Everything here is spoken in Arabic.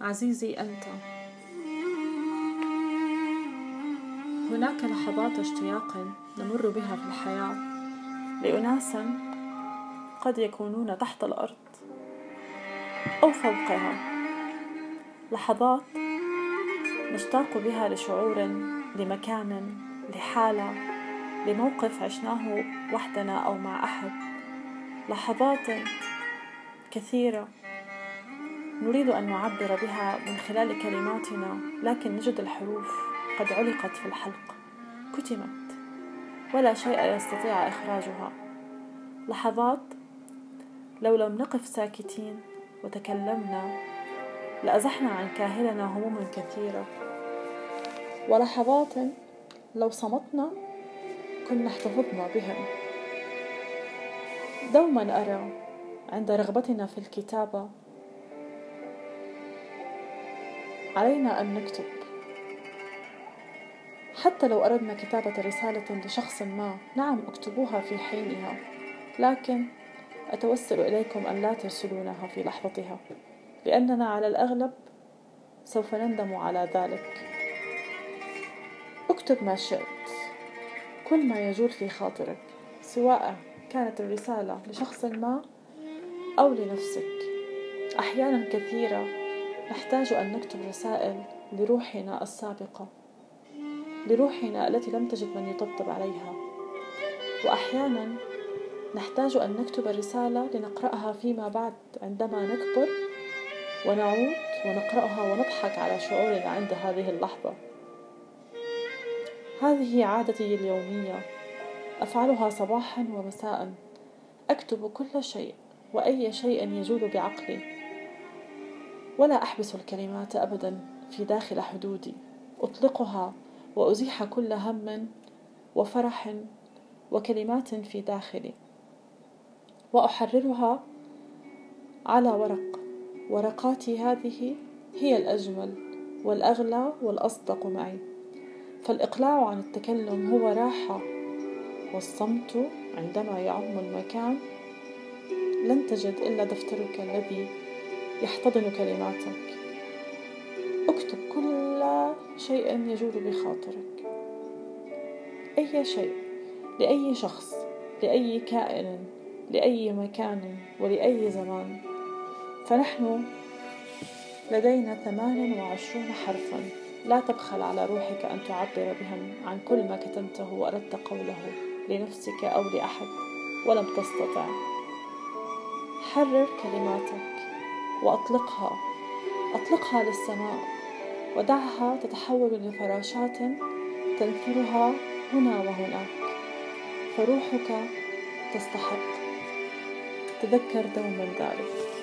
عزيزي أنت. هناك لحظات اشتياق نمر بها في الحياة. لأناس قد يكونون تحت الأرض أو فوقها. لحظات نشتاق بها لشعور لمكان لحالة لموقف عشناه وحدنا أو مع أحد. لحظات كثيرة نريد أن نعبر بها من خلال كلماتنا لكن نجد الحروف قد علقت في الحلق. كتمت. ولا شيء يستطيع إخراجها. لحظات لو لم نقف ساكتين وتكلمنا لأزحنا عن كاهلنا هموم كثيرة. ولحظات لو صمتنا كنا احتفظنا بهم. دوما أرى عند رغبتنا في الكتابة علينا أن نكتب. حتى لو أردنا كتابة رسالة لشخص ما نعم أكتبوها في حينها لكن أتوسل إليكم أن لا ترسلونها في لحظتها لأننا على الأغلب سوف نندم على ذلك. اكتب ما شئت. كل ما يجول في خاطرك سواء كانت الرسالة لشخص ما أو لنفسك. أحيانا كثيرة نحتاج أن نكتب رسائل لروحنا السابقة لروحنا التي لم تجد من يطبطب عليها. وأحيانا نحتاج أن نكتب رسالة لنقرأها فيما بعد عندما نكبر ونعود ونقرأها ونضحك على شعورنا عند هذه اللحظة. هذه عادتي اليومية. أفعلها صباحا ومساء. أكتب كل شيء وأي شيء يجول بعقلي. ولا أحبس الكلمات أبدا في داخل حدودي. أطلقها وأزيح كل هم وفرح وكلمات في داخلي. وأحررها على ورق. ورقاتي هذه هي الأجمل والأغلى والأصدق معي. فالإقلاع عن التكلم هو راحة والصمت عندما يعم المكان لن تجد إلا دفترك الذي يحتضن كلماتك. اكتب كل شيء يجول بخاطرك. أي شيء لأي شخص لأي كائن لأي مكان ولأي زمان. فنحن لدينا ثمان وعشرون حرفا. لا تبخل على روحك أن تعبر بهم عن كل ما كتمته وأردت قوله لنفسك أو لأحد ولم تستطع. حرر كلماتك. وأطلقها. أطلقها للسماء. ودعها تتحول لفراشات تنثرها هنا وهناك فروحك تستحق. تذكر دوما ذلك.